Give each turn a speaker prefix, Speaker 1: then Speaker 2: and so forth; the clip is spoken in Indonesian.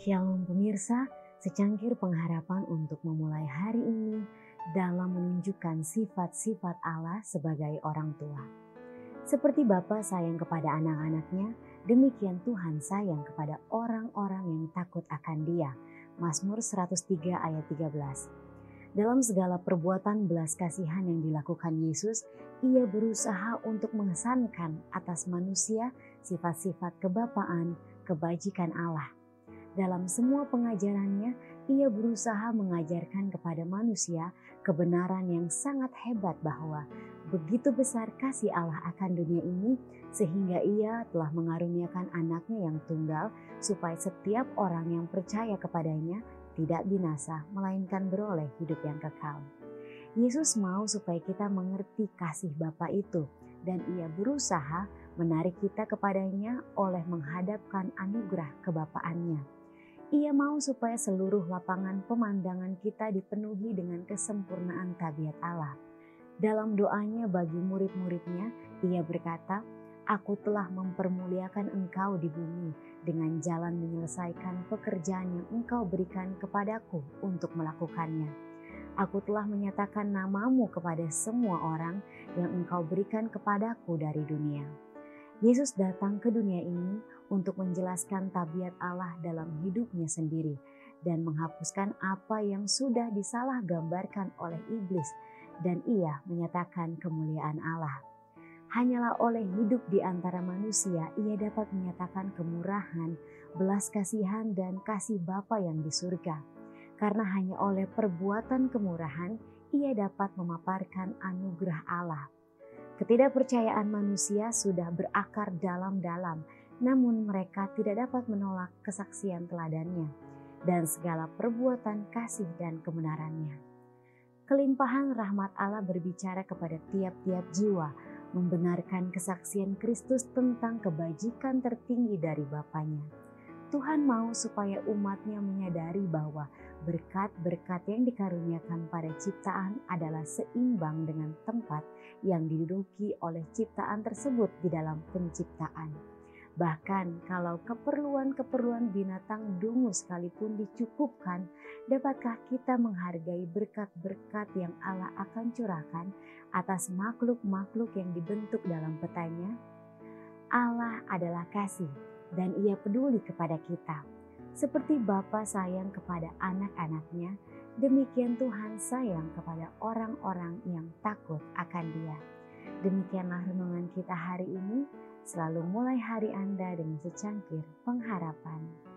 Speaker 1: Pemirsa, secangkir pengharapan untuk memulai hari ini dalam menunjukkan sifat-sifat Allah sebagai orang tua. Seperti Bapa sayang kepada anak-anaknya, demikian Tuhan sayang kepada orang-orang yang takut akan dia. Mazmur 103 ayat 13. Dalam segala perbuatan belas kasihan yang dilakukan Yesus, ia berusaha untuk mengesankan atas manusia sifat-sifat kebapaan, kebajikan Allah dalam semua pengajarannya, ia berusaha mengajarkan kepada manusia kebenaran yang sangat hebat bahwa begitu besar kasih Allah akan dunia ini sehingga ia telah mengaruniakan anaknya yang tunggal supaya setiap orang yang percaya kepadanya tidak binasa melainkan beroleh hidup yang kekal. Yesus mau supaya kita mengerti kasih Bapa itu dan ia berusaha menarik kita kepadanya oleh menghadapkan anugerah kebapaannya. Ia mau supaya seluruh lapangan pemandangan kita dipenuhi dengan kesempurnaan tabiat Allah. Dalam doanya bagi murid-muridnya, ia berkata, Aku telah mempermuliakan engkau di bumi dengan jalan menyelesaikan pekerjaan yang engkau berikan kepadaku untuk melakukannya. Aku telah menyatakan namamu kepada semua orang yang engkau berikan kepadaku dari dunia. Yesus datang ke dunia ini untuk menjelaskan tabiat Allah dalam hidupnya sendiri dan menghapuskan apa yang sudah disalah gambarkan oleh iblis dan ia menyatakan kemuliaan Allah. Hanyalah oleh hidup di antara manusia ia dapat menyatakan kemurahan, belas kasihan dan kasih Bapa yang di surga. Karena hanya oleh perbuatan kemurahan ia dapat memaparkan anugerah Allah. Ketidakpercayaan manusia sudah berakar dalam-dalam namun mereka tidak dapat menolak kesaksian teladannya dan segala perbuatan kasih dan kebenarannya. Kelimpahan rahmat Allah berbicara kepada tiap-tiap jiwa, membenarkan kesaksian Kristus tentang kebajikan tertinggi dari Bapaknya. Tuhan mau supaya umatnya menyadari bahwa berkat-berkat yang dikaruniakan pada ciptaan adalah seimbang dengan tempat yang diduduki oleh ciptaan tersebut di dalam penciptaan. Bahkan kalau keperluan-keperluan binatang dungu sekalipun dicukupkan, dapatkah kita menghargai berkat-berkat yang Allah akan curahkan atas makhluk-makhluk yang dibentuk dalam petanya? Allah adalah kasih dan ia peduli kepada kita. Seperti Bapa sayang kepada anak-anaknya, demikian Tuhan sayang kepada orang-orang yang takut akan dia. Demikianlah renungan kita hari ini. Selalu mulai hari Anda dengan secangkir pengharapan.